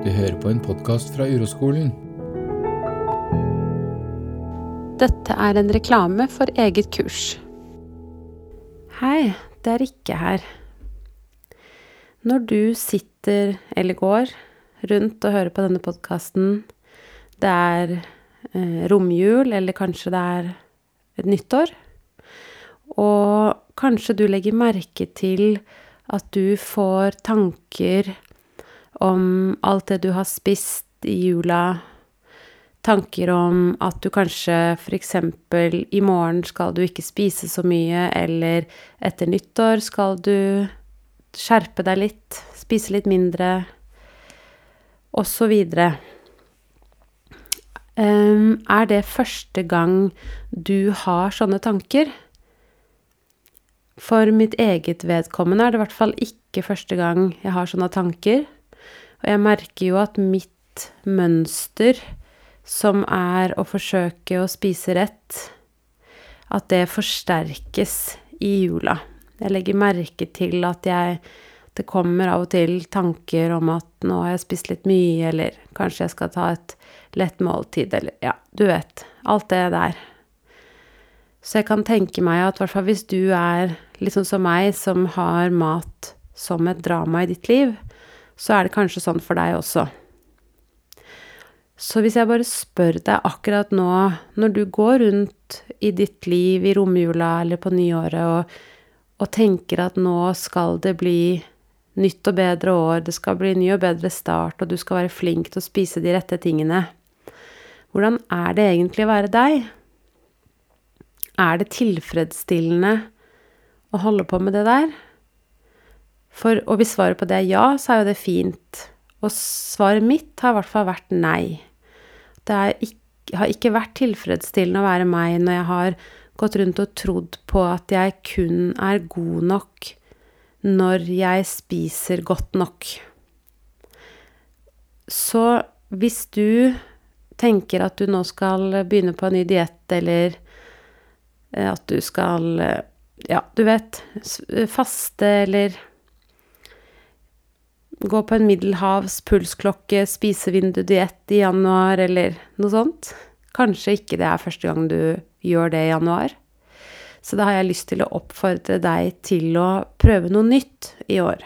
Du hører på en podkast fra Uroskolen. Dette er en reklame for eget kurs. Hei, det er Rikke her. Når du sitter eller går rundt og hører på denne podkasten, det er eh, romjul, eller kanskje det er et nyttår, og kanskje du legger merke til at du får tanker om alt det du har spist i jula. Tanker om at du kanskje f.eks. i morgen skal du ikke spise så mye, eller etter nyttår skal du skjerpe deg litt, spise litt mindre, osv. Um, er det første gang du har sånne tanker? For mitt eget vedkommende er det i hvert fall ikke første gang jeg har sånne tanker. Og jeg merker jo at mitt mønster, som er å forsøke å spise rett, at det forsterkes i jula. Jeg legger merke til at jeg Det kommer av og til tanker om at nå har jeg spist litt mye, eller kanskje jeg skal ta et lett måltid, eller ja, du vet. Alt det der. Så jeg kan tenke meg at hvert fall hvis du er litt sånn som meg, som har mat som et drama i ditt liv, så er det kanskje sånn for deg også. Så hvis jeg bare spør deg akkurat nå, når du går rundt i ditt liv i romjula eller på nyåret og, og tenker at nå skal det bli nytt og bedre år, det skal bli ny og bedre start, og du skal være flink til å spise de rette tingene, hvordan er det egentlig å være deg? Er det tilfredsstillende å holde på med det der? For, og hvis svaret på det er ja, så er jo det fint. Og svaret mitt har i hvert fall vært nei. Det ikke, har ikke vært tilfredsstillende å være meg når jeg har gått rundt og trodd på at jeg kun er god nok når jeg spiser godt nok. Så hvis du tenker at du nå skal begynne på en ny diett, eller eh, at du skal eh, Ja, du vet Faste, eller gå på en middelhavs pulsklokke, spisevindu-diett i januar, eller noe sånt. Kanskje ikke det er første gang du gjør det i januar. Så da har jeg lyst til å oppfordre deg til å prøve noe nytt i år.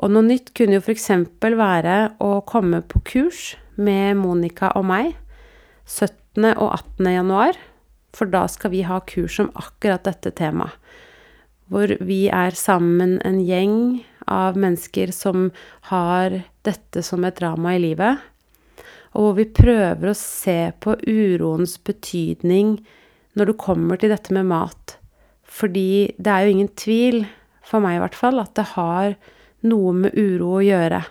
Og noe nytt kunne jo f.eks. være å komme på kurs med Monica og meg 17. og 18. januar, for da skal vi ha kurs om akkurat dette temaet. Hvor vi er sammen en gjeng av mennesker som har dette som et drama i livet, og hvor vi prøver å se på uroens betydning når det kommer til dette med mat. Fordi det er jo ingen tvil, for meg i hvert fall, at det har noe med uro å gjøre.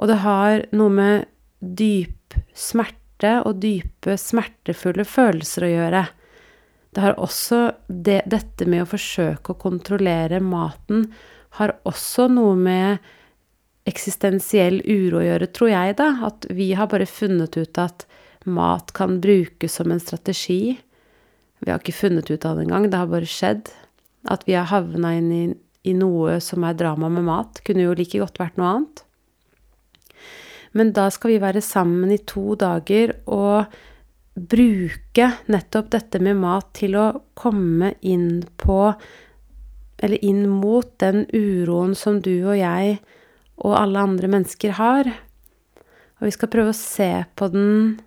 Og det har noe med dyp smerte og dype, smertefulle følelser å gjøre. Det har også det, dette med å forsøke å kontrollere maten har også noe med eksistensiell uro å gjøre, tror jeg, da. At vi har bare funnet ut at mat kan brukes som en strategi. Vi har ikke funnet ut av det engang, det har bare skjedd. At vi har havna inn i, i noe som er drama med mat. Kunne jo like godt vært noe annet. Men da skal vi være sammen i to dager og bruke nettopp dette med mat til å komme inn på eller inn mot den uroen som du og jeg og alle andre mennesker har. Og vi skal prøve å se på den,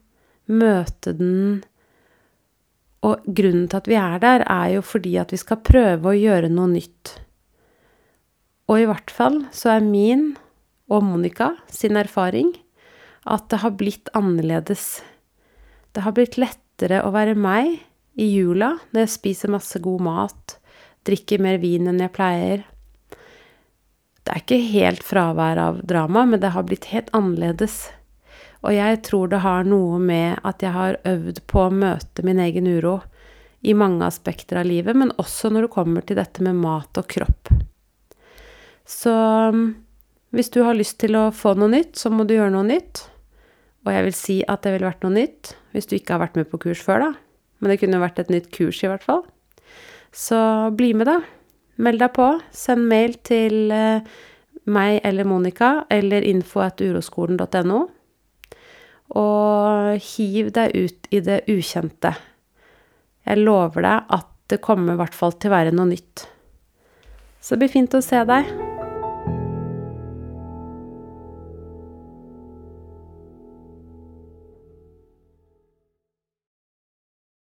møte den. Og grunnen til at vi er der, er jo fordi at vi skal prøve å gjøre noe nytt. Og i hvert fall så er min og Monica sin erfaring at det har blitt annerledes. Det har blitt lettere å være meg i jula når jeg spiser masse god mat, drikker mer vin enn jeg pleier. Det er ikke helt fravær av drama, men det har blitt helt annerledes. Og jeg tror det har noe med at jeg har øvd på å møte min egen uro i mange aspekter av livet, men også når det kommer til dette med mat og kropp. Så um, hvis du har lyst til å få noe nytt, så må du gjøre noe nytt. Og jeg vil si at det ville vært noe nytt hvis du ikke har vært med på kurs før, da. Men det kunne vært et nytt kurs, i hvert fall. Så bli med, da. Meld deg på. Send mail til eh, meg eller Monica, eller info.uroskolen.no. Og hiv deg ut i det ukjente. Jeg lover deg at det kommer i hvert fall til å være noe nytt. Så det blir fint å se deg.